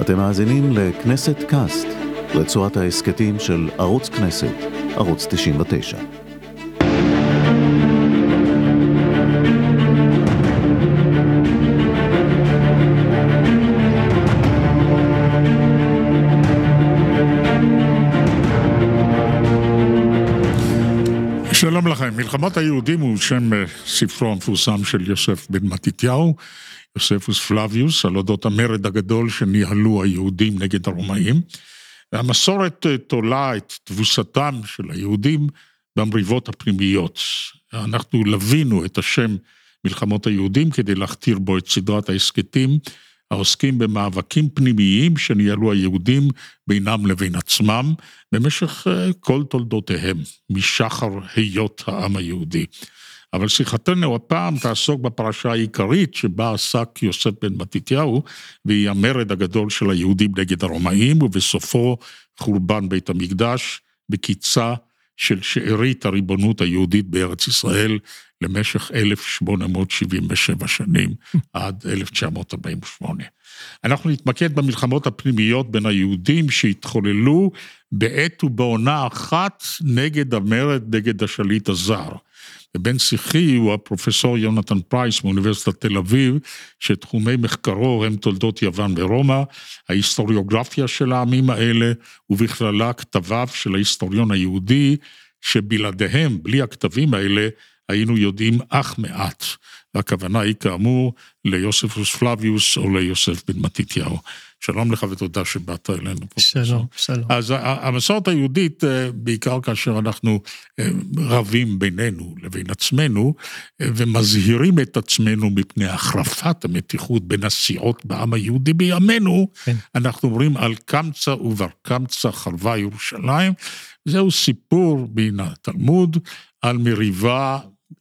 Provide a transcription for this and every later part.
אתם מאזינים לכנסת קאסט, רצועת ההסכתים של ערוץ כנסת, ערוץ 99. שלום לכם, מלחמות היהודים הוא שם אה, ספרו המפורסם של יוסף בן מתתיהו, יוספוס פלביוס, על אודות המרד הגדול שניהלו היהודים נגד הרומאים. והמסורת תולה את תבוסתם של היהודים במריבות הפנימיות. אנחנו לווינו את השם מלחמות היהודים כדי להכתיר בו את סדרת ההסכתים העוסקים במאבקים פנימיים שניהלו היהודים בינם לבין עצמם במשך אה, כל תולדותיהם, משחר היות העם היהודי. אבל שיחתנו הפעם תעסוק בפרשה העיקרית שבה עסק יוסף בן מתתיהו, והיא המרד הגדול של היהודים נגד הרומאים, ובסופו חורבן בית המקדש, בקיצה של שארית הריבונות היהודית בארץ ישראל למשך 1877 שנים, עד 1948. אנחנו נתמקד במלחמות הפנימיות בין היהודים שהתחוללו בעת ובעונה אחת נגד המרד, נגד השליט הזר. ובן שיחי הוא הפרופסור יונתן פרייס מאוניברסיטת תל אביב, שתחומי מחקרו הם תולדות יוון ורומא, ההיסטוריוגרפיה של העמים האלה, ובכללה כתביו של ההיסטוריון היהודי, שבלעדיהם, בלי הכתבים האלה, היינו יודעים אך מעט. והכוונה היא כאמור ליוספוס פלביוס או ליוסף בן מתתיהו. שלום לך ותודה שבאת אלינו. שלום, שלום. אז המסורת היהודית, אה, בעיקר כאשר אנחנו אה, רבים בינינו לבין עצמנו, אה, ומזהירים את עצמנו מפני החרפת המתיחות בין הסיעות בעם היהודי בימינו, כן. אנחנו אומרים על קמצא ובר קמצא חרבה ירושלים. זהו סיפור מן התלמוד על מריבה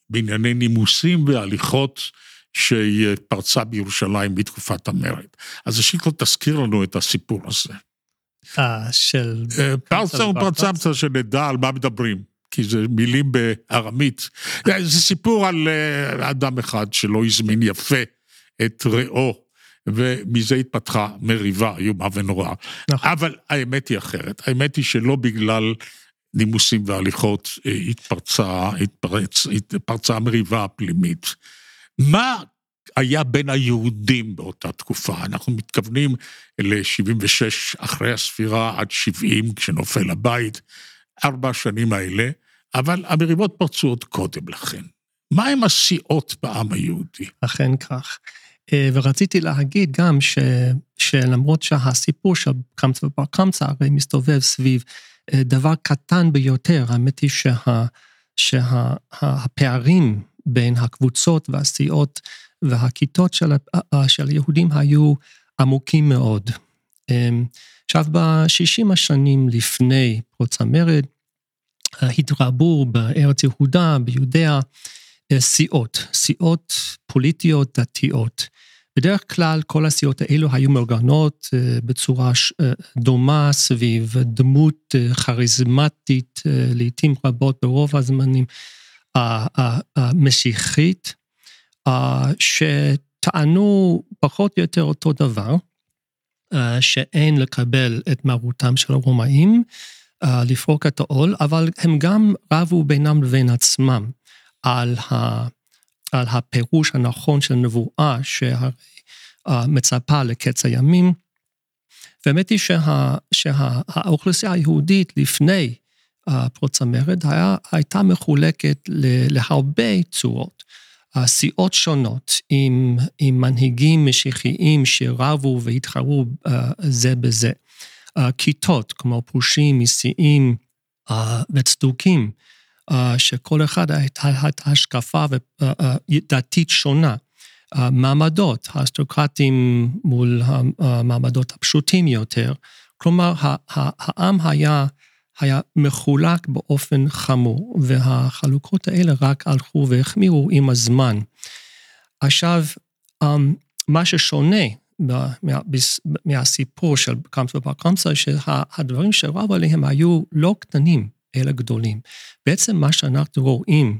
בענייני נימוסים והליכות שפרצה בירושלים בתקופת המרד. אז כל תזכיר לנו את הסיפור הזה. אה, של... אה, פרצה ופרצמצה, שנדע על מה מדברים, כי זה מילים בארמית. זה סיפור על אה, אדם אחד שלא הזמין יפה את רעו, ומזה התפתחה מריבה איומה ונוראה. נכון. אבל האמת היא אחרת, האמת היא שלא בגלל נימוסים והליכות אה, התפרצה, התפרץ, התפרצה המריבה הפנימית. מה היה בין היהודים באותה תקופה? אנחנו מתכוונים ל-76 אחרי הספירה עד 70 כשנופל הבית, ארבע השנים האלה, אבל המריבות פרצו עוד קודם לכן. מה הם הסיעות בעם היהודי? אכן כך. אה, ורציתי להגיד גם ש, שלמרות שהסיפור של קמצא ובר קמצא הרי מסתובב סביב אה, דבר קטן ביותר, האמת היא שה, שהפערים בין הקבוצות והסיעות והכיתות של, של היהודים היו עמוקים מאוד. אמ, עכשיו, בשישים השנים לפני פרוץ המרד, התרבו בארץ יהודה, ביודעה, אה, סיעות, סיעות פוליטיות דתיות. בדרך כלל כל הסיעות האלו היו מאורגנות אה, בצורה אה, דומה סביב דמות אה, כריזמטית, לעיתים רבות ברוב הזמנים המשיחית, שטענו פחות או יותר אותו דבר, שאין לקבל את מרותם של הרומאים, לפרוק את העול, אבל הם גם רבו בינם לבין עצמם על ה... על הפירוש הנכון של נבואה שמצפה לקץ הימים. והאמת היא שה, שהאוכלוסייה היהודית לפני פרוץ המרד היה, הייתה מחולקת להרבה צורות. סיעות שונות עם, עם מנהיגים משיחיים שרבו והתחרו זה בזה. כיתות כמו פרושים, מסיעים וצדוקים, אה, שכל אחד הייתה השקפה אה, אה, דתית שונה. מעמדות, האסטרוקרטים מול המעמדות הפשוטים יותר. כלומר, העם היה, היה מחולק באופן חמור, והחלוקות האלה רק הלכו והחמירו עם הזמן. עכשיו, מה ששונה מהסיפור של קמצא ובר קמצא, שהדברים שרב עליהם היו לא קטנים. אלא גדולים. בעצם מה שאנחנו רואים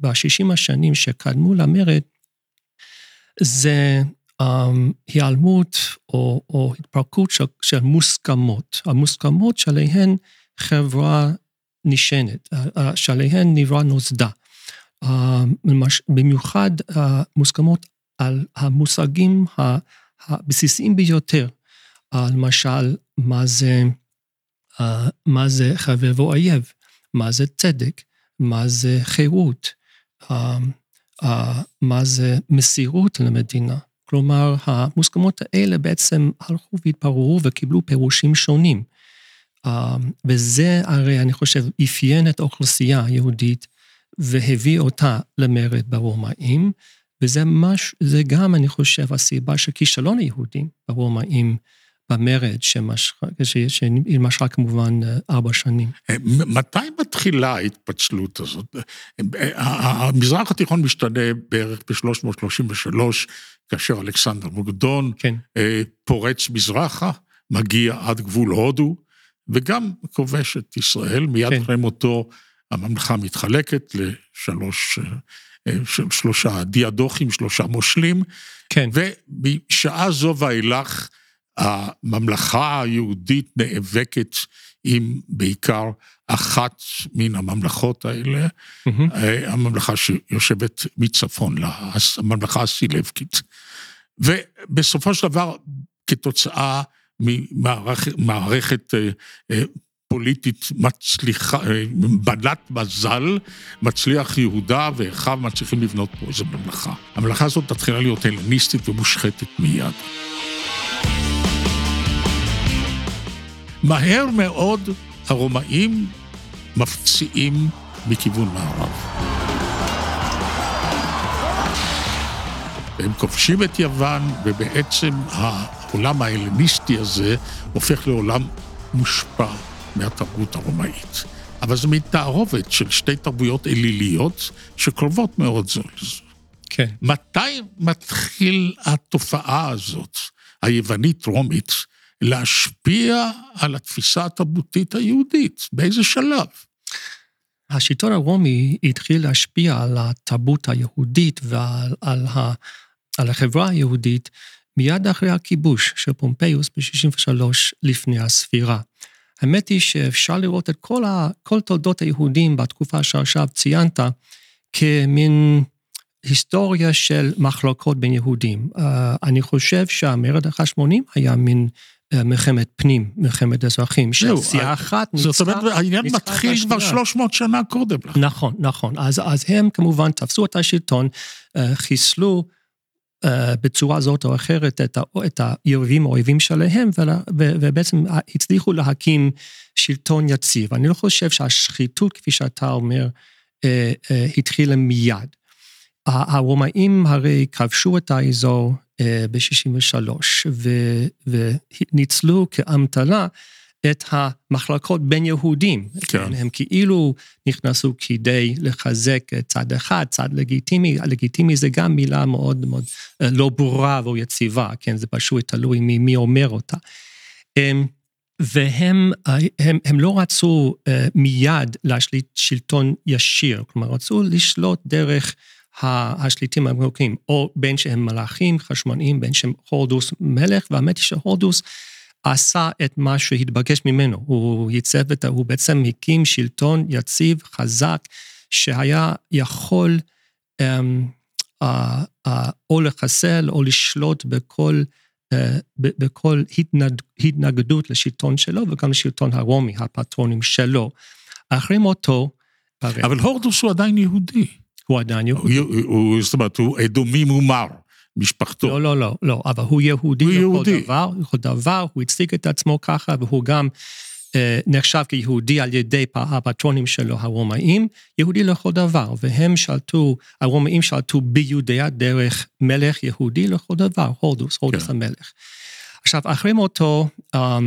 בשישים השנים שקדמו למרד, זה היעלמות או, או התפרקות של, של מוסכמות, המוסכמות שעליהן חברה נשענת, שעליהן נברא נוסדה. במיוחד המוסכמות על המושגים הבסיסיים ביותר, למשל, מה זה, מה זה חבר ואויב, מה זה צדק, מה זה חירות, מה זה מסירות למדינה. כלומר, המוסכמות האלה בעצם הלכו והתפרעו וקיבלו פירושים שונים. וזה הרי, אני חושב, אפיין את האוכלוסייה היהודית והביא אותה למרד ברומאים, וזה מש, זה גם, אני חושב, הסיבה של כישלון היהודים ברומאים במרד, שנמשכה כמובן ארבע שנים. מתי מתחילה ההתפצלות הזאת? המזרח התיכון משתנה בערך ב-333, כאשר אלכסנדר מוקדון כן. פורץ מזרחה, מגיע עד גבול הודו, וגם כובש את ישראל, מיד כן. אחרי מותו הממלכה מתחלקת לשלוש, שלושה דיאדוכים, שלושה מושלים, כן. ומשעה זו ואילך, הממלכה היהודית נאבקת עם בעיקר אחת מן הממלכות האלה, mm-hmm. הממלכה שיושבת מצפון לה, הממלכה הסילבקית. ובסופו של דבר, כתוצאה ממערכת אה, אה, פוליטית מצליחה, בנת מזל, מצליח יהודה ואחיו מצליחים לבנות פה איזו ממלכה. הממלכה הזאת תתחילה להיות הלניסטית ומושחתת מיד. מהר מאוד הרומאים מפציעים מכיוון מערב. הם כובשים את יוון, ובעצם העולם ההלניסטי הזה הופך לעולם מושפע מהתרבות הרומאית. אבל זו מין תערובת של שתי תרבויות אליליות שקרובות מאוד זו לזו. כן. מתי מתחיל התופעה הזאת, היוונית-רומית, להשפיע על התפיסה התרבותית היהודית? באיזה שלב? השלטון הרומי התחיל להשפיע על התרבות היהודית ועל על ה, על החברה היהודית מיד אחרי הכיבוש של פומפיוס ב-63 לפני הספירה. האמת היא שאפשר לראות את כל, ה, כל תולדות היהודים בתקופה שעכשיו ציינת כמין היסטוריה של מחלוקות בין יהודים. Uh, אני חושב שהמרד החשמונים היה מין uh, מלחמת פנים, מלחמת אזרחים, שסיעה אחת ניצחה... זאת אומרת, העניין מתחיל כבר 300 שנה קודם. נכון, נכון. אז, אז הם כמובן תפסו את השלטון, uh, חיסלו אה, בצורה זאת או אחרת את, ה, את היריבים או האויבים שלהם, ובעצם הצליחו להקים שלטון יציב. אני לא חושב שהשחיתות, כפי שאתה אומר, אה, אה, התחילה מיד. הרומאים הרי כבשו את האזור ב-63' וניצלו כאמתלה את המחלקות בין יהודים. כן. הם כאילו נכנסו כדי לחזק צד אחד, צד לגיטימי. לגיטימי זה גם מילה מאוד מאוד אה, לא ברורה או יציבה, כן? זה פשוט תלוי מי, מי אומר אותה. והם הם, הם לא רצו אה, מיד להשליט שלטון ישיר, כלומר, רצו לשלוט דרך השליטים המלוכים, או בין שהם מלאכים, חשמונאים, בין שהם הורדוס מלך, והאמת היא שהורדוס עשה את מה שהתבקש ממנו, הוא ייצב את, הוא בעצם הקים שלטון יציב, חזק, שהיה יכול um, uh, uh, או לחסל או לשלוט בכל, uh, בכל התנג, התנגדות לשלטון שלו וגם לשלטון הרומי, הפטרונים שלו. אחרי מותו... אבל הורדוס הוא עדיין יהודי. הוא עדיין יהודי. הוא, הוא, זאת אומרת, הוא אדומי מומר. משפחתו. לא, לא, לא, לא, אבל הוא יהודי הוא יהודי. דבר, לכל דבר, הוא הציג את עצמו ככה, והוא גם אה, נחשב כיהודי על ידי הפטרונים שלו, הרומאים, יהודי לכל דבר, והם שלטו, הרומאים שלטו ביהודיה דרך מלך יהודי לכל דבר, הורדוס, הורדוס כן. המלך. עכשיו, אחרי מותו, אה,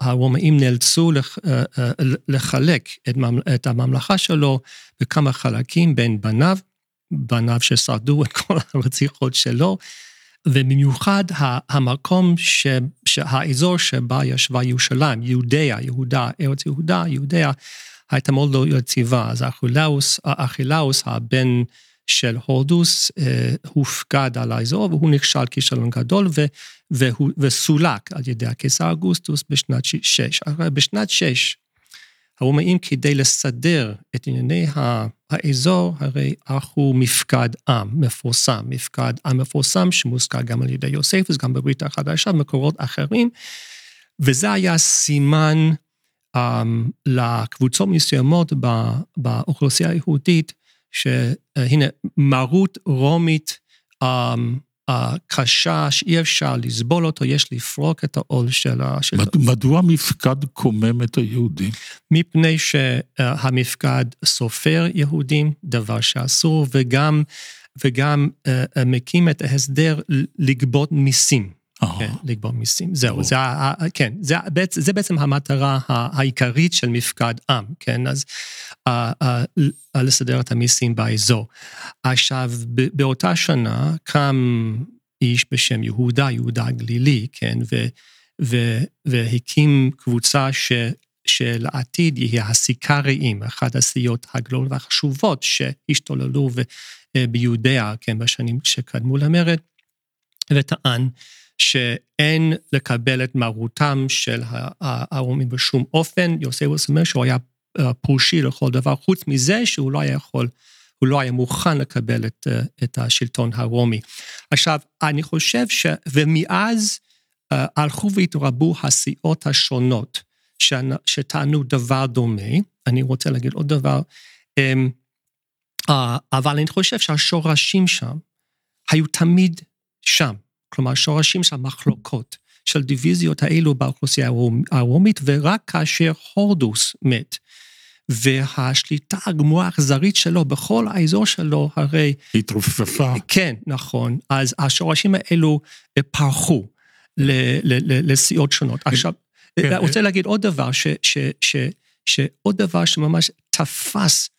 הרומאים נאלצו לח, אה, אה, לחלק את, את הממלכה שלו בכמה חלקים בין בניו, בניו ששרדו את כל הרציחות שלו, ובמיוחד המקום, ש, שהאזור שבה ישבה ירושלים, יהודיה, יהודה, ארץ יהודה, יהודיה, הייתה מאוד לא יציבה. אז אכילאוס, אכילאוס הבן של הורדוס אה, הופקד על האזור, והוא נכשל כישלון גדול, ו, והוא, וסולק על ידי הקיסר אוגוסטוס בשנת שש. בשנת שש, הרומאים כדי לסדר את ענייני האזור, הרי ערכו מפקד עם מפורסם, מפקד עם מפורסם שמוזכר גם על ידי יוספוס, גם בברית החדשה, במקורות אחרים, וזה היה סימן um, לקבוצות מסוימות באוכלוסייה היהודית, שהנה, מרות רומית um, הקשה שאי אפשר לסבול אותו, יש לפרוק את העול של ה... מדוע המפקד קומם את היהודים? מפני שהמפקד סופר יהודים, דבר שאסור, וגם, וגם uh, מקים את ההסדר לגבות מיסים. כן, לגבות מיסים. זהו, זה, כן, זה, זה בעצם המטרה העיקרית של מפקד עם, כן, אז uh, uh, לסדר את המיסים באזור. עכשיו, באותה שנה קם איש בשם יהודה, יהודה הגלילי, כן, ו, ו, והקים קבוצה ש, שלעתיד יהיה הסיקריים, אחת הסיעות הגדולות והחשובות שהשתוללו ביודעה, כן, בשנים שקדמו למרד, וטען שאין לקבל את מרותם של הרומים בשום אופן. יוספוס אומר שהוא היה אה, פרושי לכל דבר, חוץ מזה שהוא לא היה יכול, הוא לא היה מוכן לקבל את, אה, את השלטון הרומי. עכשיו, אני חושב ש... ומאז uh, הלכו והתרבו הסיעות השונות שטענו דבר דומה. אני רוצה להגיד עוד דבר, uh, אבל אני חושב שהשורשים שם היו תמיד שם. כלומר שורשים של מחלוקות, של דיוויזיות האלו באוכלוסייה הרומית, ורק כאשר הורדוס מת, והשליטה הגמורה האכזרית שלו בכל האזור שלו, הרי... התרופפה. כן, נכון. אז השורשים האלו פרחו לסיעות שונות. כן. עכשיו, אני כן. רוצה להגיד עוד דבר, ש, ש, ש, שעוד דבר שממש תפס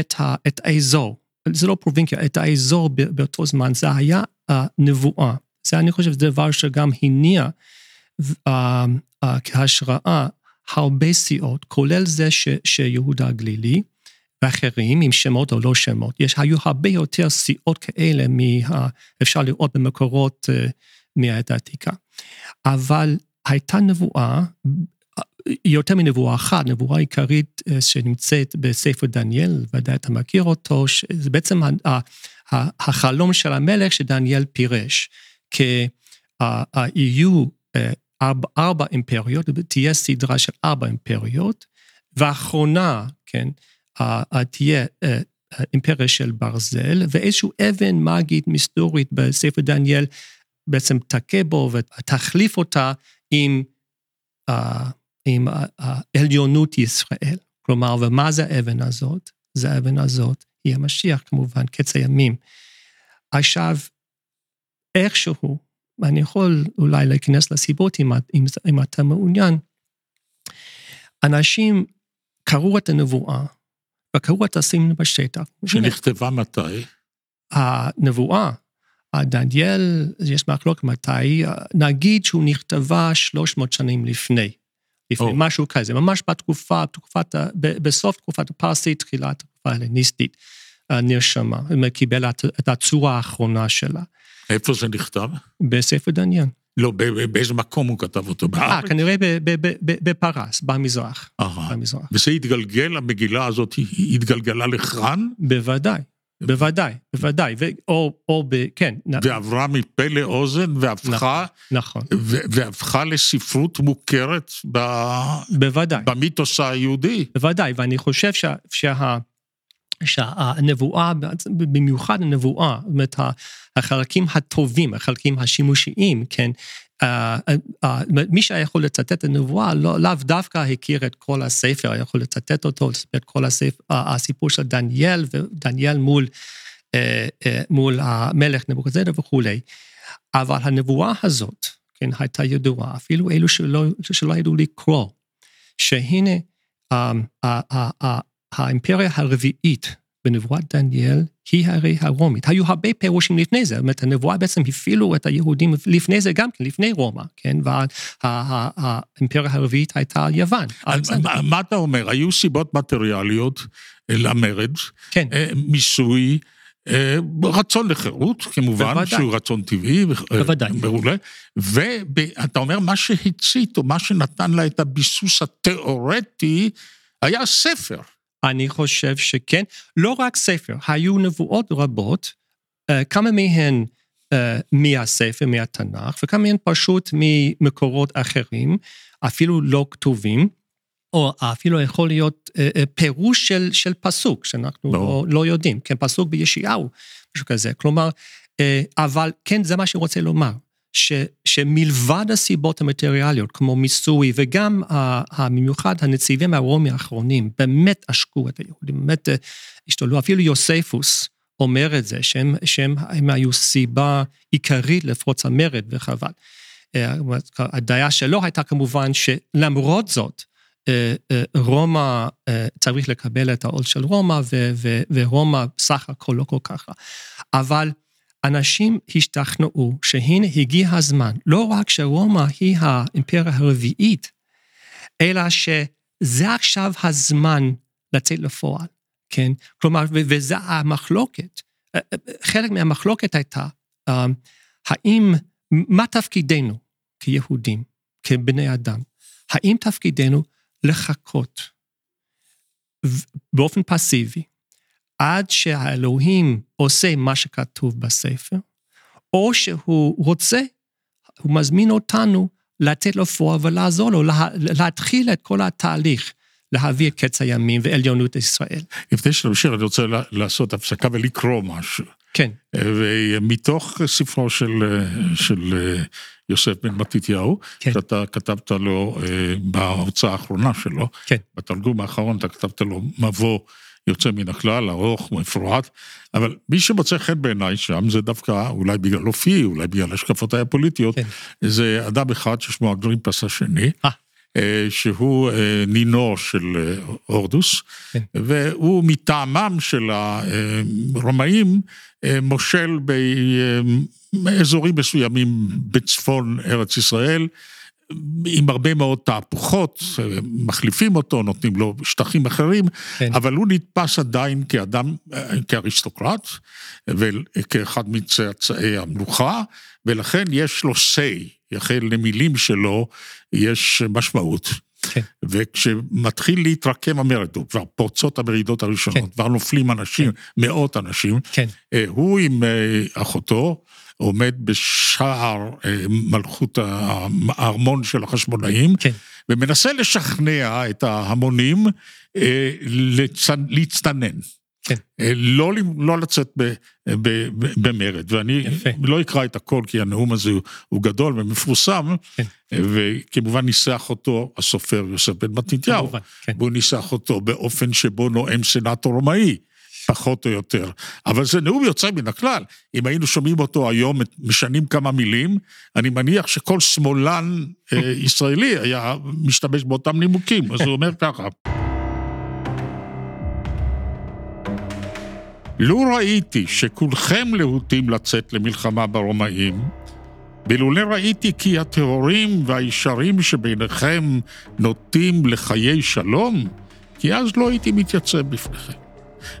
את, ה, את האזור, זה לא פרובינקיה, את האזור באותו זמן, זה היה הנבואה. זה אני חושב, דבר שגם הניע uh, uh, כהשראה הרבה סיעות, כולל זה ש, שיהודה הגלילי ואחרים, עם שמות או לא שמות. יש, היו הרבה יותר סיעות כאלה, מה, אפשר לראות במקורות uh, מהעת העתיקה. אבל הייתה נבואה, יותר מנבואה אחת, נבואה עיקרית שנמצאת בספר דניאל, ודאי אתה מכיר אותו, זה בעצם החלום של המלך שדניאל פירש. שיהיו אה, ארבע, ארבע אימפריות, תהיה סדרה של ארבע אימפריות, ואחרונה, כן, תהיה אה, אימפריה של ברזל, ואיזושהי אבן מגית מסתורית בספר דניאל בעצם תכה בו ותחליף אותה עם, עם עליונות ישראל. כלומר, ומה זה האבן הזאת? זה האבן הזאת, היא המשיח כמובן, קץ הימים. עכשיו, איכשהו, ואני יכול אולי להיכנס לסיבות אם, אם, אם אתה מעוניין, אנשים קראו את הנבואה וקראו את הסימנים בשטח. שנכתבה מתי? הנבואה, דניאל, יש מחלוק מתי, נגיד שהוא נכתבה 300 שנים לפני. לפני oh. משהו כזה, ממש בתקופה, תקופת, בסוף תקופת הפרסית, תחילת התקופה ההלניסטית, נרשמה, קיבל את הצורה האחרונה שלה. איפה זה נכתב? בספר דניאל. לא, באיזה מקום הוא כתב אותו? בארץ? אה, כנראה בפרס, במזרח. במזרח. וזה התגלגל, המגילה הזאת התגלגלה לכאן? בוודאי, בוודאי, בוודאי, או, או ב... כן. ועברה מפה לאוזן והפכה... נכון. והפכה לספרות מוכרת ב... בוודאי. במיתוס היהודי. בוודאי, ואני חושב שה... שהנבואה, במיוחד הנבואה, זאת אומרת, החלקים הטובים, החלקים השימושיים, כן, Uh, uh, uh, מי שהיה יכול לצטט את הנבואה, לא, לאו דווקא הכיר את כל הספר, היה יכול לצטט אותו, את כל הספר, הסיפור של דניאל, ודניאל מול, מול המלך נבוכדנצר וכולי. אבל הנבואה הזאת, כן, הייתה ידועה, אפילו אלו שלא, שלא ידעו לקרוא, שהנה, האימפריה הרביעית בנבואת דניאל היא הרי הרומית. היו הרבה פירושים לפני זה, זאת אומרת, הנבואה בעצם הפעילו את היהודים לפני זה גם כן, לפני רומא, כן? והאימפריה הרביעית הייתה יוון. מה אתה אומר? היו סיבות מטריאליות למרד, כן. מיסוי, אה, רצון לחירות, כמובן, בוודאי. שהוא רצון טבעי. בוודאי. מעולה. ואתה אומר, מה שהצית, או מה שנתן לה את הביסוס התיאורטי, היה ספר. אני חושב שכן. לא רק ספר, היו נבואות רבות, אה, כמה מהן אה, מהספר, מהתנ"ך, וכמה מהן פשוט ממקורות אחרים, אפילו לא כתובים, או אפילו יכול להיות אה, פירוש של, של פסוק, שאנחנו לא. לא יודעים, כן, פסוק בישעיהו, משהו כזה. כלומר, אבל כן, זה מה שאני רוצה לומר. ש, שמלבד הסיבות המטריאליות, כמו מיסוי, וגם במיוחד הנציבים הרומי האחרונים, באמת עשקו את היהודים, באמת אה, השתוללו, אפילו יוספוס אומר את זה, שהם, שהם הם היו סיבה עיקרית לפרוץ המרד, וחבל. אה, הדעה שלו הייתה כמובן שלמרות זאת, אה, רומא צריך לקבל את העול של רומא, ורומא סך הכל לא כל כך רע. אבל אנשים השתכנעו שהנה הגיע הזמן, לא רק שרומא היא האימפריה הרביעית, אלא שזה עכשיו הזמן לצאת לפועל, כן? כלומר, וזה המחלוקת. אה, אה, חלק מהמחלוקת הייתה, אה, האם, מה תפקידנו כיהודים, כבני אדם? האם תפקידנו לחכות באופן פסיבי עד שהאלוהים עושה מה שכתוב בספר, או שהוא רוצה, הוא מזמין אותנו לתת לו פועל ולעזור לו, לה, להתחיל את כל התהליך, להביא את קץ הימים ועליונות ישראל. לפני שנמשיך, אני רוצה לעשות הפסקה ולקרוא משהו. כן, ומתוך ספרו של, של יוסף בן מתתיהו, כן. שאתה כתבת לו אה, בהוצאה האחרונה שלו, כן. בתרגום האחרון אתה כתבת לו מבוא יוצא מן הכלל, ארוך, מפורט, אבל מי שמוצא חן בעיניי שם זה דווקא, אולי בגלל אופי, אולי בגלל השקפותיי הפוליטיות, כן. זה אדם אחד ששמו אגריפס השני. אה. אה, שהוא אה, נינו של הורדוס, כן. והוא מטעמם של הרומאים מושל באזורים מסוימים בצפון ארץ ישראל, עם הרבה מאוד תהפוכות, מחליפים אותו, נותנים לו שטחים אחרים, כן. אבל הוא נתפס עדיין כאדם, כאריסטוקרט, וכאחד מצאצאי המלוכה, ולכן יש לו say, החל למילים שלו יש משמעות. כן. וכשמתחיל להתרקם המרד, כבר פורצות המרידות הראשונות, כן. כבר נופלים אנשים, מאות אנשים, כן, אה, הוא עם אה, אחותו עומד בשער אה, מלכות הארמון של החשמונאים, כן, ומנסה לשכנע את ההמונים אה, לצ- להצטנן. כן. אה, לא, לא לצאת ב, ב, ב, במרד, ואני יפה. לא אקרא את הכל כי הנאום הזה הוא, הוא גדול ומפורסם, כן. וכמובן ניסח אותו הסופר יוסף בן מתתיהו, כן. והוא ניסח אותו באופן שבו נואם סנאטור רומאי. פחות או יותר. אבל זה נאום יוצא מן הכלל. אם היינו שומעים אותו היום, משנים כמה מילים, אני מניח שכל שמאלן אה, ישראלי היה משתמש באותם נימוקים. אז הוא אומר ככה. לו ראיתי שכולכם להוטים לצאת למלחמה ברומאים, בלולא ראיתי כי הטהורים והישרים שביניכם נוטים לחיי שלום, כי אז לא הייתי מתייצב בפניכם.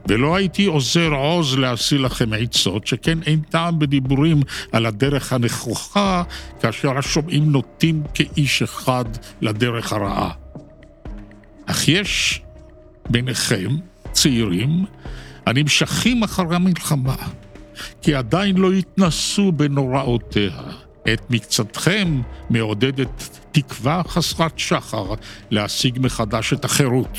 ולא הייתי עוזר עוז להשיא לכם עצות, שכן אין טעם בדיבורים על הדרך הנכוחה, כאשר השומעים נוטים כאיש אחד לדרך הרעה. אך יש ביניכם צעירים הנמשכים אחר המלחמה, כי עדיין לא התנסו בנוראותיה. את מקצתכם מעודדת תקווה חסרת שחר להשיג מחדש את החירות.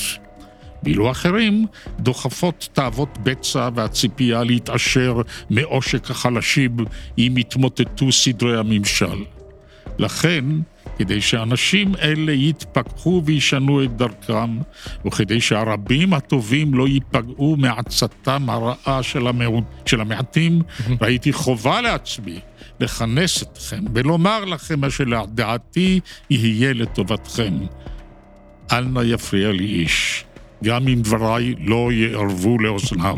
ואילו אחרים דוחפות תאוות בצע והציפייה להתעשר מעושק החלשים אם יתמוטטו סדרי הממשל. לכן, כדי שאנשים אלה יתפכחו וישנו את דרכם, וכדי שהרבים הטובים לא ייפגעו מעצתם הרעה של, המעט, של המעטים, ראיתי חובה לעצמי לכנס אתכם ולומר לכם מה שלדעתי יהיה לטובתכם. אל נא יפריע לי איש, גם אם דבריי לא יערבו לאוזניו.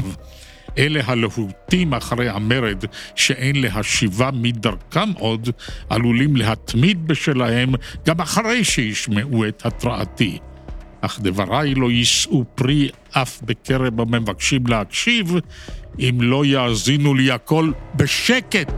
אלה הלהוטים אחרי המרד שאין להשיבה מדרכם עוד, עלולים להתמיד בשלהם גם אחרי שישמעו את התרעתי. אך דבריי לא יישאו פרי אף בקרב המבקשים להקשיב, אם לא יאזינו לי הכל בשקט.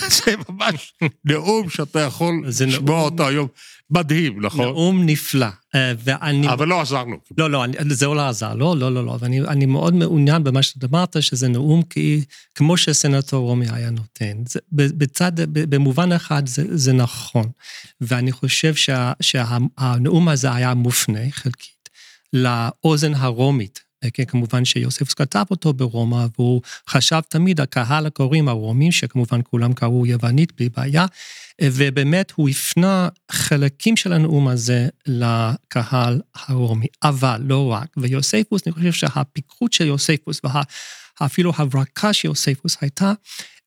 זה ממש נאום שאתה יכול לשמוע אותו היום. מדהים, נכון? נאום נפלא. אה, ואני... אבל לא עזר לו. לא, לא, אני- זה לא עזר, לא, לא, לא, לא, ואני אני מאוד מעוניין במה שאתה אמרת, שזה נאום כי, כמו שסנטור רומי היה נותן. זה, בצד, במובן אחד זה, זה נכון, ואני חושב שה, שהנאום הזה היה מופנה חלקית לאוזן הרומית. כן, כמובן שיוספוס כתב אותו ברומא, והוא חשב תמיד, הקהל הקוראים הרומים, שכמובן כולם קראו יוונית בלי בעיה, ובאמת הוא הפנה חלקים של הנאום הזה לקהל הרומי, אבל לא רק. ויוספוס, אני חושב שהפיקחות של יוספוס, ואפילו הברקה של יוספוס הייתה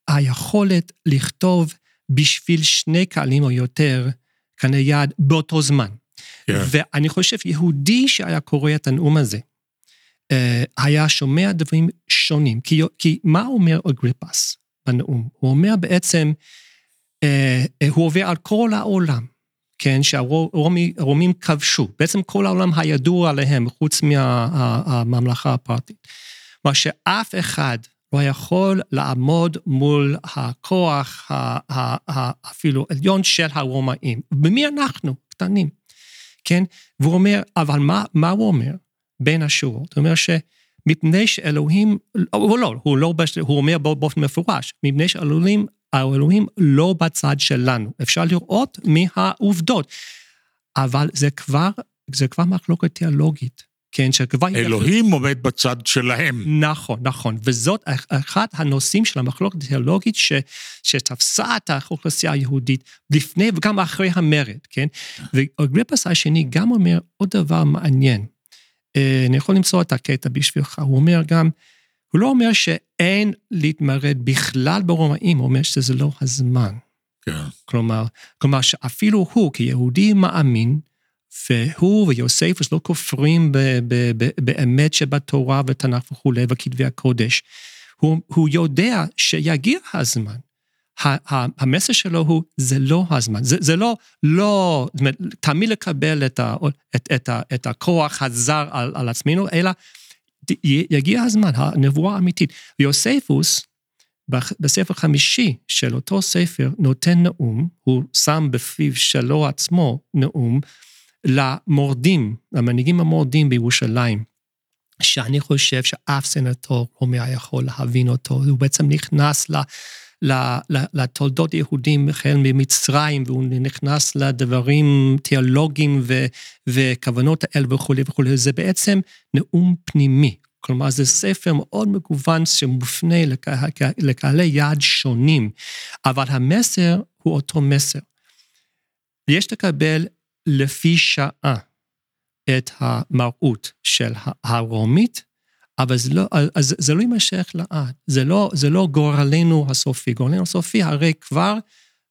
היכולת לכתוב בשביל שני קהלים או יותר קנה יד באותו זמן. כן. ואני חושב, יהודי שהיה קורא את הנאום הזה, אה, היה שומע דברים שונים. כי, כי מה אומר אגריפס בנאום? הוא אומר בעצם, אה, אה, הוא עובר על כל העולם, כן, שהרומים כבשו, בעצם כל העולם הידוע עליהם, חוץ מהממלכה הפרטית. מה שאף אחד לא יכול לעמוד מול הכוח אפילו עליון של הרומאים. ומי אנחנו? קטנים, כן? והוא אומר, אבל מה, מה הוא אומר בין השורות? הוא אומר שמפני שאלוהים, הוא לא, הוא לא, הוא אומר באופן מפורש, מפני שאלוהים האלוהים לא בצד שלנו. אפשר לראות מהעובדות. אבל זה כבר, זה כבר מחלוקת תיאולוגית, כן, שכבר... אלוהים עומד בצד שלהם. נכון, נכון. וזאת אחד הנושאים של המחלוקת התיאולוגית ש, שתפסה את האוכלוסייה היהודית לפני וגם אחרי המרד, כן? ואגריפס השני גם אומר עוד דבר מעניין. אה, אני יכול למצוא את הקטע בשבילך, הוא אומר גם, הוא לא אומר שאין להתמרד בכלל ברומאים, הוא אומר שזה לא הזמן. כן. כלומר, כלומר שאפילו הוא כיהודי מאמין, והוא ויוספוס לא כופרים ב- ב- ב- באמת שבתורה ותנ"ך וכולי וכתבי הקודש. הוא, הוא יודע שיגיע הזמן. המסר שלו הוא, זה לא הזמן. זה, זה לא, לא, זאת אומרת, תמיד לקבל את, ה, את, את, ה, את הכוח הזר על, על עצמנו, אלא יגיע הזמן, הנבואה האמיתית. ויוספוס, בח- בספר חמישי של אותו ספר, נותן נאום, הוא שם בפיו שלו עצמו נאום, למורדים, למנהיגים המורדים בירושלים, שאני חושב שאף סנטור רומי היה יכול להבין אותו, הוא בעצם נכנס ל... ל- ל- לתולדות יהודים החל ממצרים, והוא נכנס לדברים תיאולוגיים ו- וכוונות האל וכולי וכולי, זה בעצם נאום פנימי. כלומר, זה ספר מאוד מגוון שמופנה לקה- לקהלי יעד שונים, אבל המסר הוא אותו מסר. יש לקבל לפי שעה את המראות של הרומית, אבל זה לא, אז זה לא יימשך לעד, זה לא, זה לא גורלנו הסופי, גורלנו הסופי הרי כבר,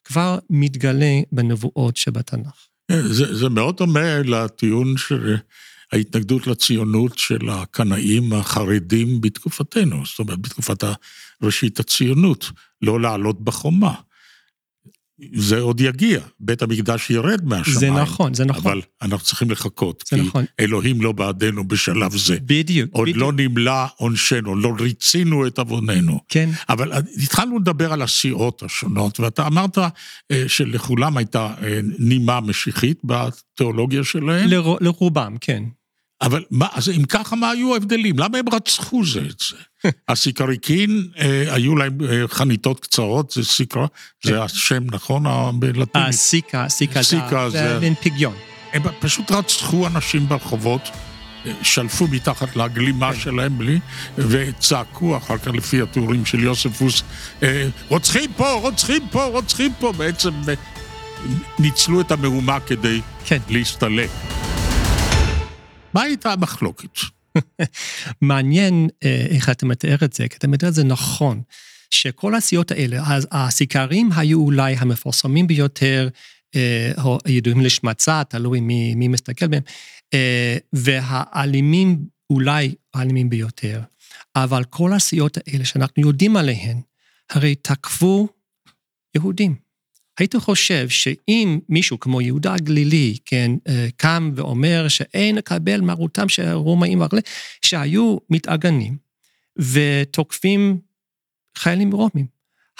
כבר מתגלה בנבואות שבתנ"ך. זה, זה מאוד דומה לטיעון של ההתנגדות לציונות של הקנאים החרדים בתקופתנו, זאת אומרת, בתקופת ראשית הציונות, לא לעלות בחומה. זה עוד יגיע, בית המקדש ירד מהשמיים. זה נכון, זה נכון. אבל אנחנו צריכים לחכות, כי נכון. אלוהים לא בעדנו בשלב זה. בדיוק, עוד בדיוק. לא נמלא עונשנו, לא ריצינו את עווננו. כן, אבל התחלנו לדבר על הסיעות השונות, ואתה אמרת אה, שלכולם הייתה אה, נימה משיחית בתיאולוגיה שלהם, לר, לרובם, כן. אבל מה, אז אם ככה, מה היו ההבדלים? למה הם רצחו זה את זה? הסיקריקין, אה, היו להם אה, חניתות קצרות, זה סיקרה, זה השם, נכון? בלטינית. הסיקה, הסיקה, סיקה זה זה- מין פגיון. הם פשוט רצחו אנשים ברחובות, אה, שלפו מתחת לגלימה שלהם בלי, וצעקו אחר כך לפי התיאורים של יוספוס, אה, רוצחים פה, רוצחים פה, רוצחים פה, בעצם אה, ניצלו את המהומה כדי כן. להסתלק. מה הייתה המחלוקת? מעניין אה, איך אתה מתאר את זה, כי אתה מתאר את זה נכון, שכל הסיעות האלה, אז הסיקרים היו אולי המפורסמים ביותר, אה, או ידועים לשמצה, תלוי מי, מי מסתכל בהם, אה, והאלימים אולי האלימים ביותר. אבל כל הסיעות האלה שאנחנו יודעים עליהן, הרי תקפו יהודים. הייתי חושב שאם מישהו כמו יהודה הגלילי, כן, אה, קם ואומר שאין לקבל מרותם של הרומאים וכולי, שהיו מתאגנים ותוקפים חיילים רומים.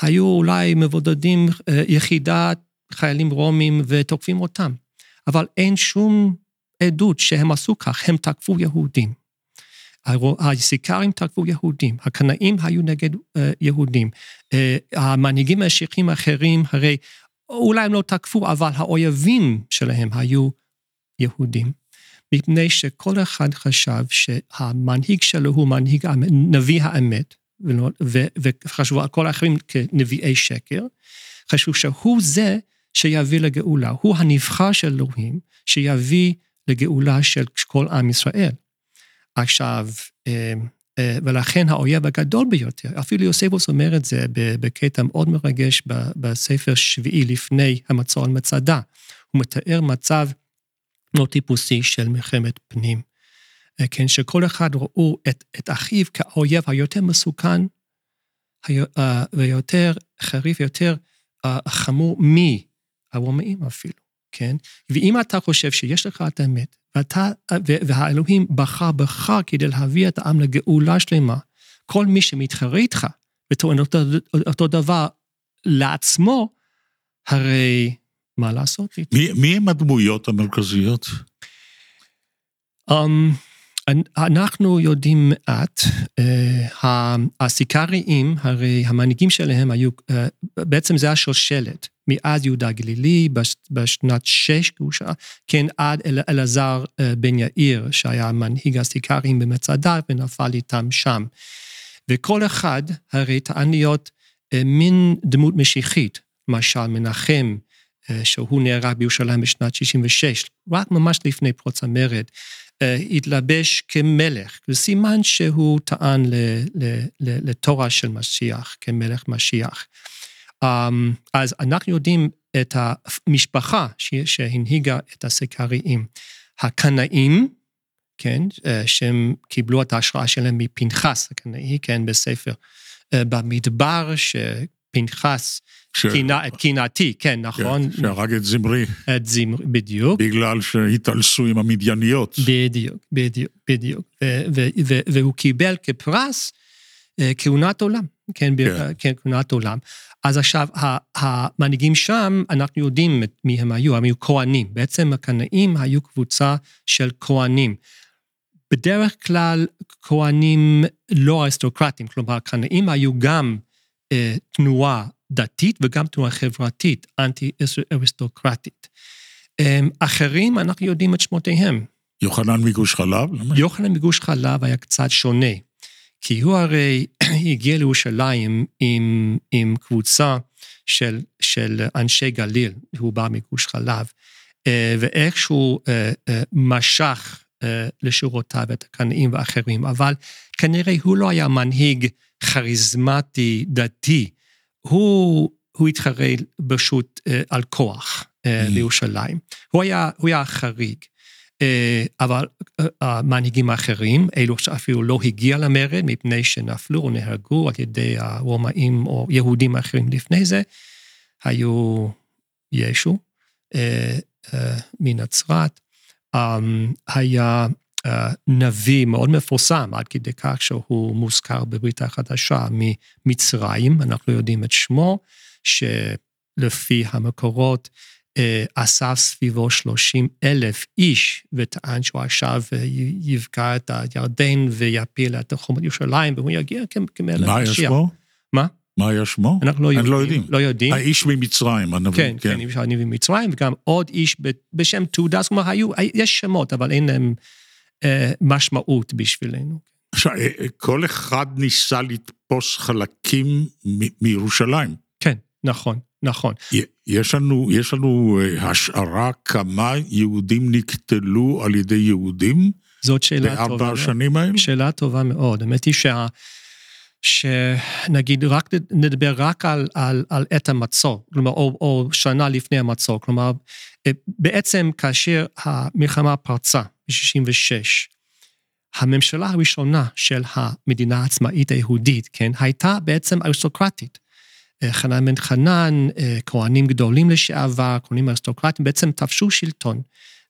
היו אולי מבודדים אה, יחידת חיילים רומים ותוקפים אותם, אבל אין שום עדות שהם עשו כך, הם תקפו יהודים. הסיכרים תקפו יהודים, הקנאים היו נגד uh, יהודים, המנהיגים המשיחיים האחרים, הרי אולי הם לא תקפו, אבל האויבים שלהם היו יהודים. מפני שכל אחד חשב שהמנהיג שלו הוא מנהיג נביא האמת, וחשבו על כל האחרים כנביאי שקר, חשבו שהוא זה שיביא לגאולה, הוא הנבחר של אלוהים, שיביא לגאולה של כל עם ישראל. עכשיו, אה, ולכן האויב הגדול ביותר, אפילו יוספוס אומר את זה בקטע מאוד מרגש בספר שביעי לפני המצור על מצדה. הוא מתאר מצב לא טיפוסי של מלחמת פנים. אה, כן, שכל אחד ראו את, את אחיו כאויב היותר מסוכן ויותר חריף, יותר חמור מהרומאים אפילו, כן? ואם אתה חושב שיש לך את האמת, ואתה, והאלוהים בחר בך כדי להביא את העם לגאולה שלמה. כל מי שמתחרה איתך וטוען אותו, אותו דבר לעצמו, הרי מה לעשות איתו? מי, מי הם הדמויות המרכזיות? Um, אנחנו יודעים מעט, uh, הסיקריים, הרי המנהיגים שלהם היו, uh, בעצם זה השושלת. מאז יהודה גלילי בשנת שש כן עד אל, אלעזר אה, בן יאיר, שהיה מנהיג הסיקרים במצדה ונפל איתם שם. וכל אחד הרי טען להיות אה, מין דמות משיחית, למשל מנחם, אה, שהוא נהרג בירושלים בשנת 66, רק ממש לפני פרוץ המרד, התלבש כמלך, סימן שהוא טען לתורה של משיח, כמלך משיח. אמ, אז אנחנו יודעים את המשפחה שהנהיגה את הסיקריים. הקנאים, כן, אה, שהם קיבלו את ההשראה שלהם מפנחס הקנאי, כן, בספר אה, במדבר, שפנחס ש... קינה את קינתי, כן, נכון? כן, שהרג את זמרי. את זמרי, בדיוק. בגלל שהתעלסו עם המדייניות. בדיוק, בדיוק, בדיוק. והוא קיבל כפרס אה, כהונת עולם, כן, כן. כן, כהונת עולם. אז עכשיו, המנהיגים שם, אנחנו יודעים מי הם היו, הם היו כהנים. בעצם הקנאים היו קבוצה של כהנים. בדרך כלל כהנים לא אריסטוקרטים, כלומר, הקנאים היו גם אה, תנועה דתית וגם תנועה חברתית, אנטי-אריסטוקרטית. אה, אחרים, אנחנו יודעים את שמותיהם. יוחנן מגוש חלב? יוחנן מגוש חלב היה קצת שונה. כי הוא הרי הגיע לירושלים עם, עם קבוצה של, של אנשי גליל, הוא בא מגוש חלב, אה, ואיכשהו אה, אה, משך לשורותיו את הקנאים ואחרים, אבל כנראה הוא לא היה מנהיג כריזמטי דתי, הוא, הוא התחרה פשוט על כוח mm. לירושלים. הוא היה, הוא היה חריג. אה, אבל אה, המנהיגים האחרים, אלו שאפילו לא הגיע למרד מפני שנפלו או נהרגו על ידי הרומאים או יהודים אחרים לפני זה, היו ישו אה, מנצרת, אמ, היה נביא מאוד מפורסם, עד כדי כך שהוא מוזכר בברית החדשה ממצרים, אנחנו יודעים את שמו, שלפי המקורות אסף סביבו 30 אלף איש, וטען שהוא עכשיו אה, יבקע את הירדן ויפיל את חומות ירושלים, והוא יגיע כמלך מה היה שמו? מה? מה היה שמו? אנחנו לא יודעים. לא יודעים. לא יודעים. האיש ממצרים, הנביא. כן, כן, כן, איש הנביא ממצרים, וגם עוד איש בשם תעודה, זאת אומרת, היו, יש שמות, אבל אין להם אה, משמעות בשבילנו. עכשיו, אה, כל אחד ניסה לתפוס חלקים מירושלים. כן, נכון. נכון. יש לנו, יש לנו אה, השערה כמה יהודים נקטלו על ידי יהודים? זאת שאלה טובה. בארבע השנים האלה? שאלה טובה מאוד. האמת היא שה... שנגיד, רק נדבר רק על, על, על עת המצור, כלומר, או, או שנה לפני המצור, כלומר, אה, בעצם כאשר המלחמה פרצה ב-66', הממשלה הראשונה של המדינה העצמאית היהודית, כן, הייתה בעצם אריסטוקרטית. חנן בן חנן, כהנים גדולים לשעבר, כהנים אריסטוקרטים, בעצם תפשו שלטון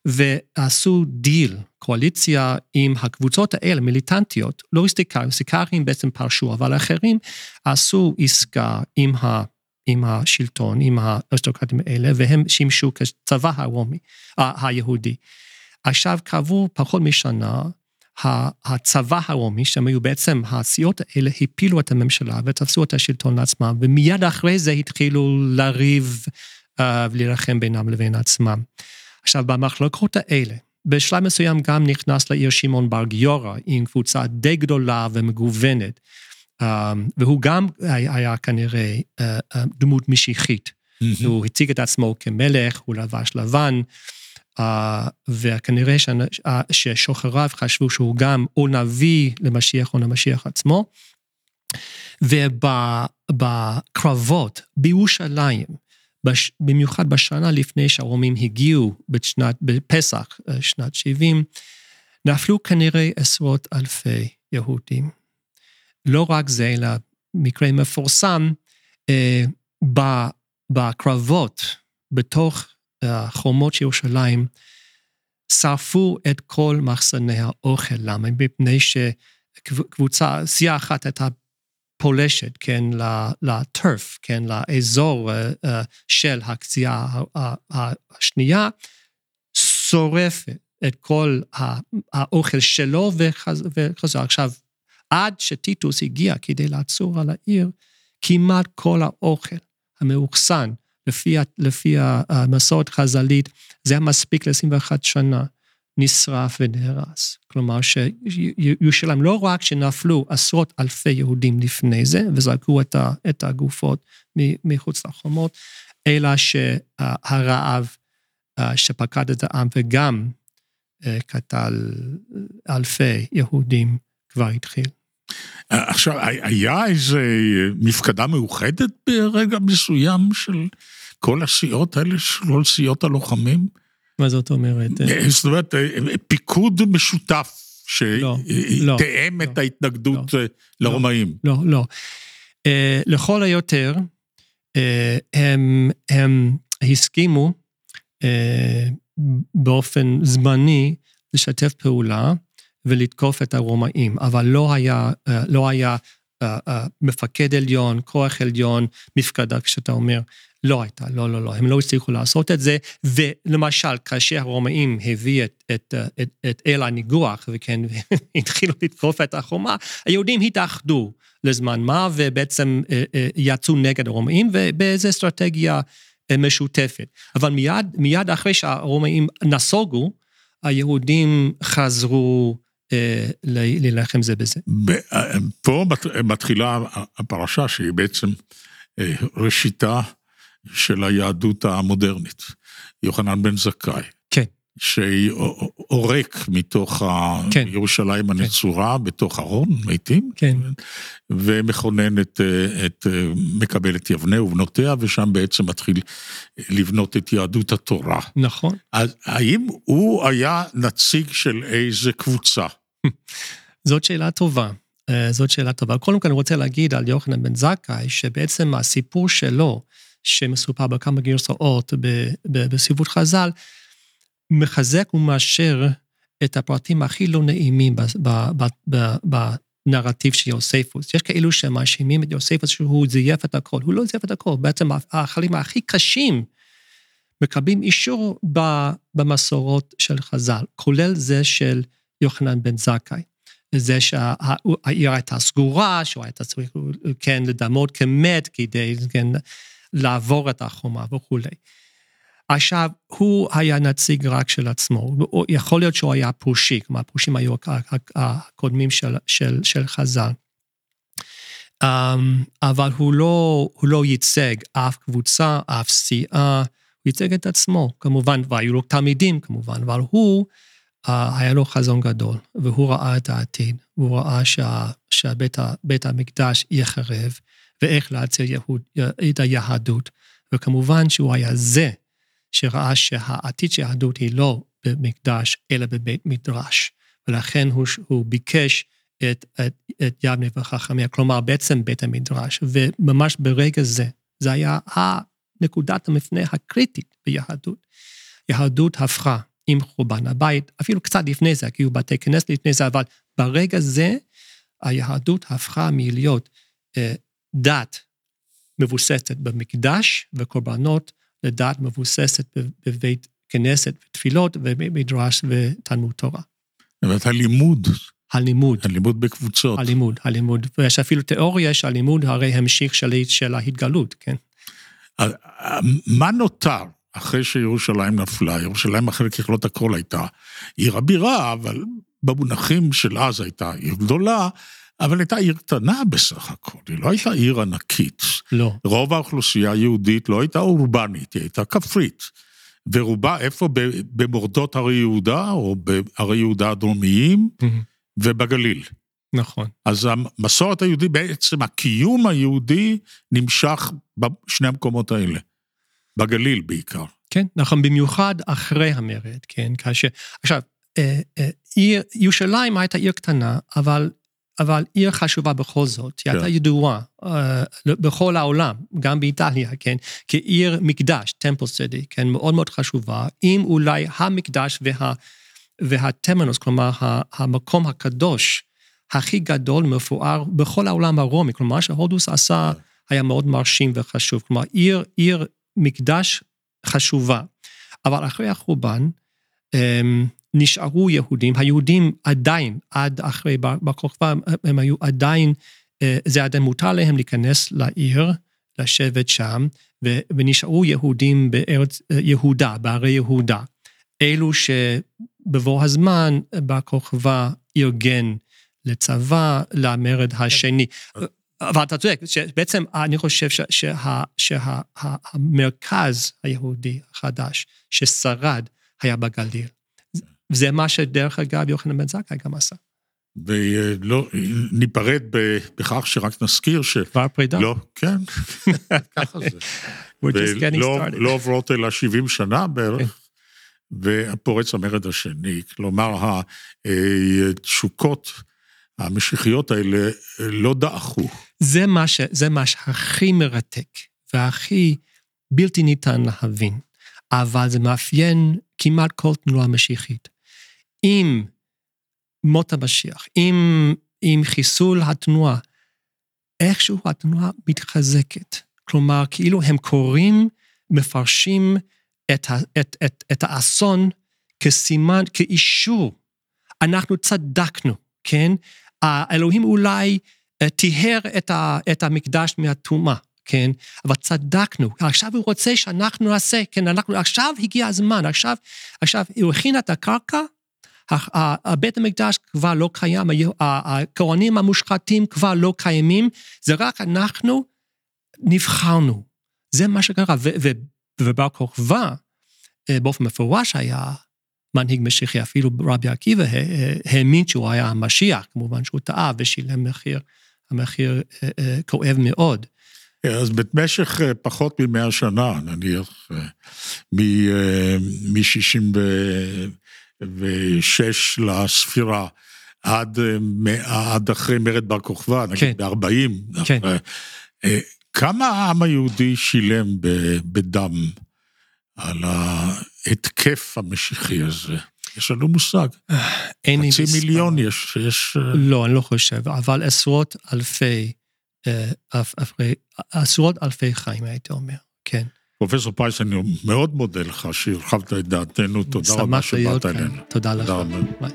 ועשו דיל, קואליציה עם הקבוצות האלה, מיליטנטיות, לא הסיקריקאים, סיקרים בעצם פרשו, אבל האחרים עשו עסקה עם ה... עם השלטון, עם האריסטוקרטים האלה, והם שימשו כצבא הרומי, היהודי. עכשיו, כעבור פחות משנה, הצבא הרומי, שהם היו בעצם, הסיעות האלה הפילו את הממשלה ותפסו את השלטון לעצמם, ומיד אחרי זה התחילו לריב uh, ולהילחם בינם לבין עצמם. עכשיו, במחלקות האלה, בשלב מסוים גם נכנס לעיר שמעון בר גיורא, עם קבוצה די גדולה ומגוונת, uh, והוא גם היה, היה כנראה uh, דמות משיחית. Mm-hmm. הוא הציג את עצמו כמלך, הוא לבש לבן, Uh, וכנראה uh, ששוחריו חשבו שהוא גם או נביא למשיח או למשיח עצמו. ובקרבות בירושלים, בש, במיוחד בשנה לפני שהרומים הגיעו בשנת, בפסח אה, שנת 70, נפלו כנראה עשרות אלפי יהודים. לא רק זה, אלא מקרה מפורסם, אה, בקרבות בתוך החומות של ירושלים, שרפו את כל מחסני האוכל. למה? מפני שקבוצה, סיעה אחת הייתה פולשת, כן, לטרף, כן, לאזור uh, uh, של הקציעה השנייה, שורפת את כל האוכל שלו וחזר. עכשיו, עד שטיטוס הגיע כדי לעצור על העיר, כמעט כל האוכל המאוחסן לפי, לפי המסורת חז"לית, זה היה מספיק ל-21 שנה, נשרף ונהרס. כלומר, שירושלים, לא רק שנפלו עשרות אלפי יהודים לפני זה, וזרקו את, ה, את הגופות מחוץ לחומות, אלא שהרעב שפקד את העם וגם קטל אלפי יהודים כבר התחיל. עכשיו, היה איזה מפקדה מאוחדת ברגע מסוים של כל הסיעות האלה, של כל סיעות הלוחמים? מה זאת אומרת? אה, זאת אומרת, אה, פיקוד משותף לא, לא, שתאם את לא, ההתנגדות אה, לרומאים. לא, לא. לכל היותר, הם, הם הסכימו באופן זמני לשתף פעולה ולתקוף את הרומאים, אבל לא היה, לא היה מפקד עליון, כוח עליון, מפקדה, כשאתה אומר, לא הייתה, לא, לא, לא, הם לא הצליחו לעשות את זה, ולמשל, כאשר הרומאים הביא את, את, את, את אל הניגוח, וכן, התחילו לתקוף את החומה, היהודים התאחדו לזמן מה, ובעצם אה, אה, יצאו נגד הרומאים, ובאיזו אסטרטגיה אה, משותפת. אבל מיד, מיד אחרי שהרומאים נסוגו, היהודים חזרו להילחם זה בזה. פה מתחילה הפרשה שהיא בעצם ראשיתה של היהדות המודרנית, יוחנן בן זכאי. כן. שעורק מתוך כן. ירושלים כן. הנצורה, כן. בתוך ארון, מתים, כן. ומכונן את, את, מקבל את יבנה ובנותיה, ושם בעצם מתחיל לבנות את יהדות התורה. נכון. אז האם הוא היה נציג של איזה קבוצה? זאת שאלה טובה. אה, זאת שאלה טובה. קודם כל אני רוצה להגיד על יוחנן בן זכאי, שבעצם הסיפור שלו, שמסופר בכמה גרסאות בסביבות חז"ל, מחזק ומאשר את הפרטים הכי לא נעימים בנרטיב של יוספוס. יש כאלו שמאשימים את יוספוס שהוא זייף את הכל, הוא לא זייף את הכל, בעצם החלים הכי קשים מקבלים אישור במסורות של חז"ל, כולל זה של יוחנן בן זכאי. זה שהעיר הייתה סגורה, שהוא הייתה צריך, כן, לדמות כמת כדי, כן, לעבור את החומה וכולי. עכשיו, הוא היה נציג רק של עצמו, יכול להיות שהוא היה פושי, כלומר, הפושים היו הקודמים של, של, של חז"ל. Um, אבל הוא לא, הוא לא ייצג אף קבוצה, אף סיעה, הוא ייצג את עצמו, כמובן, והיו לו תלמידים כמובן, אבל הוא, uh, היה לו חזון גדול, והוא ראה את העתיד, הוא ראה שה, שבית המקדש יחרב, ואיך להציל יהוד, את היהדות. וכמובן שהוא היה זה שראה שהעתיד של היהדות היא לא במקדש, אלא בבית מדרש. ולכן הוא, הוא ביקש את, את, את יבנה וחכמיה, כלומר בעצם בית המדרש. וממש ברגע זה, זה היה נקודת המפנה הקריטית ביהדות. יהדות הפכה עם חורבן הבית, אפילו קצת לפני זה, כי היו בתי כנסת לפני זה, אבל ברגע זה היהדות הפכה מלהיות אה, דת מבוססת במקדש וקורבנות, לדת מבוססת בבית כנסת ותפילות ומדרש ותלמוד תורה. זאת הלימוד. הלימוד. הלימוד בקבוצות. הלימוד, הלימוד. ויש אפילו תיאוריה שהלימוד הרי המשיך שליט של ההתגלות, כן. מה נותר אחרי שירושלים נפלה? ירושלים אחרי ככלות הכל הייתה עיר הבירה, אבל במונחים של אז הייתה עיר גדולה, אבל הייתה עיר קטנה בסך הכל, היא לא הייתה עיר ענקית. לא. רוב האוכלוסייה היהודית לא הייתה אורבנית, היא הייתה כפרית. ורובה איפה? במורדות הרי יהודה, או בהרי יהודה הדרומיים, mm-hmm. ובגליל. נכון. אז המסורת היהודית, בעצם הקיום היהודי נמשך בשני המקומות האלה. בגליל בעיקר. כן, נכון, במיוחד אחרי המרד, כן, כאשר... עכשיו, אה, אה, ירושלים הייתה עיר קטנה, אבל, אבל עיר חשובה בכל זאת. היא הייתה כן. ידועה אה, בכל העולם, גם באיטליה, כן, כעיר מקדש, טמפל סיטי, כן, מאוד מאוד חשובה, עם אולי המקדש וה, והטמנוס, כלומר, המקום הקדוש הכי גדול, מפואר, בכל העולם הרומי. כלומר, מה שהודוס עשה כן. היה מאוד מרשים וחשוב. כלומר, עיר, עיר מקדש חשובה. אבל אחרי החורבן, נשארו יהודים, היהודים עדיין, עד אחרי בר כוכבא, הם היו עדיין, אה, זה עדיין מותר להם להיכנס לעיר, לשבת שם, ונשארו יהודים בארץ אה, יהודה, בערי יהודה. אלו שבבוא הזמן בר כוכבא ארגן לצבא, למרד השני. אבל אתה צודק, שבעצם אני חושב שהמרכז היהודי החדש ששרד היה בגליל. זה מה שדרך אגב יוחנן בן זכאי גם עשה. ולא, ניפרד בכך שרק נזכיר ש... כבר פרידה? לא, כן, ככה זה. ולא, started. לא עוברות אלא 70 שנה בערך, ופורץ המרד השני. כלומר, התשוקות המשיחיות האלה לא דעכו. זה מה, ש, זה מה שהכי מרתק והכי בלתי ניתן להבין, אבל זה מאפיין כמעט כל תנועה משיחית. עם מות המשיח, עם, עם חיסול התנועה, איכשהו התנועה מתחזקת. כלומר, כאילו הם קוראים, מפרשים את, ה, את, את, את האסון כסימן, כאישור. אנחנו צדקנו, כן? האלוהים אולי אה, טיהר את, ה, את המקדש מהטומאה, כן? אבל צדקנו, עכשיו הוא רוצה שאנחנו נעשה, כן? אנחנו, עכשיו הגיע הזמן, עכשיו, עכשיו הוא הכין את הקרקע, בית המקדש כבר לא קיים, הכהנים המושחתים כבר לא קיימים, זה רק אנחנו נבחרנו. זה מה שקרה, ובר כוכבא, אה, באופן מפורש היה מנהיג משיחי, אפילו רבי עקיבא האמין שהוא היה המשיח, כמובן שהוא טעה ושילם מחיר, המחיר אה, אה, כואב מאוד. אז במשך אה, פחות ממאה שנה, נניח, מ-66 לספירה, עד, עד אחרי מרד בר כוכבא, נגיד כן. ב-40, כן. כמה העם היהודי שילם בדם על ההתקף המשיחי הזה. יש לנו מושג. אין לי חצי מיליון יש, יש... לא, אני לא חושב, אבל עשרות אלפי, עשרות אלפי חיים, הייתי אומר, כן. פרופסור פייס, אני מאוד מודה לך שהרחבת את דעתנו, תודה רבה שבאת אלינו. תודה לך. תודה רבה.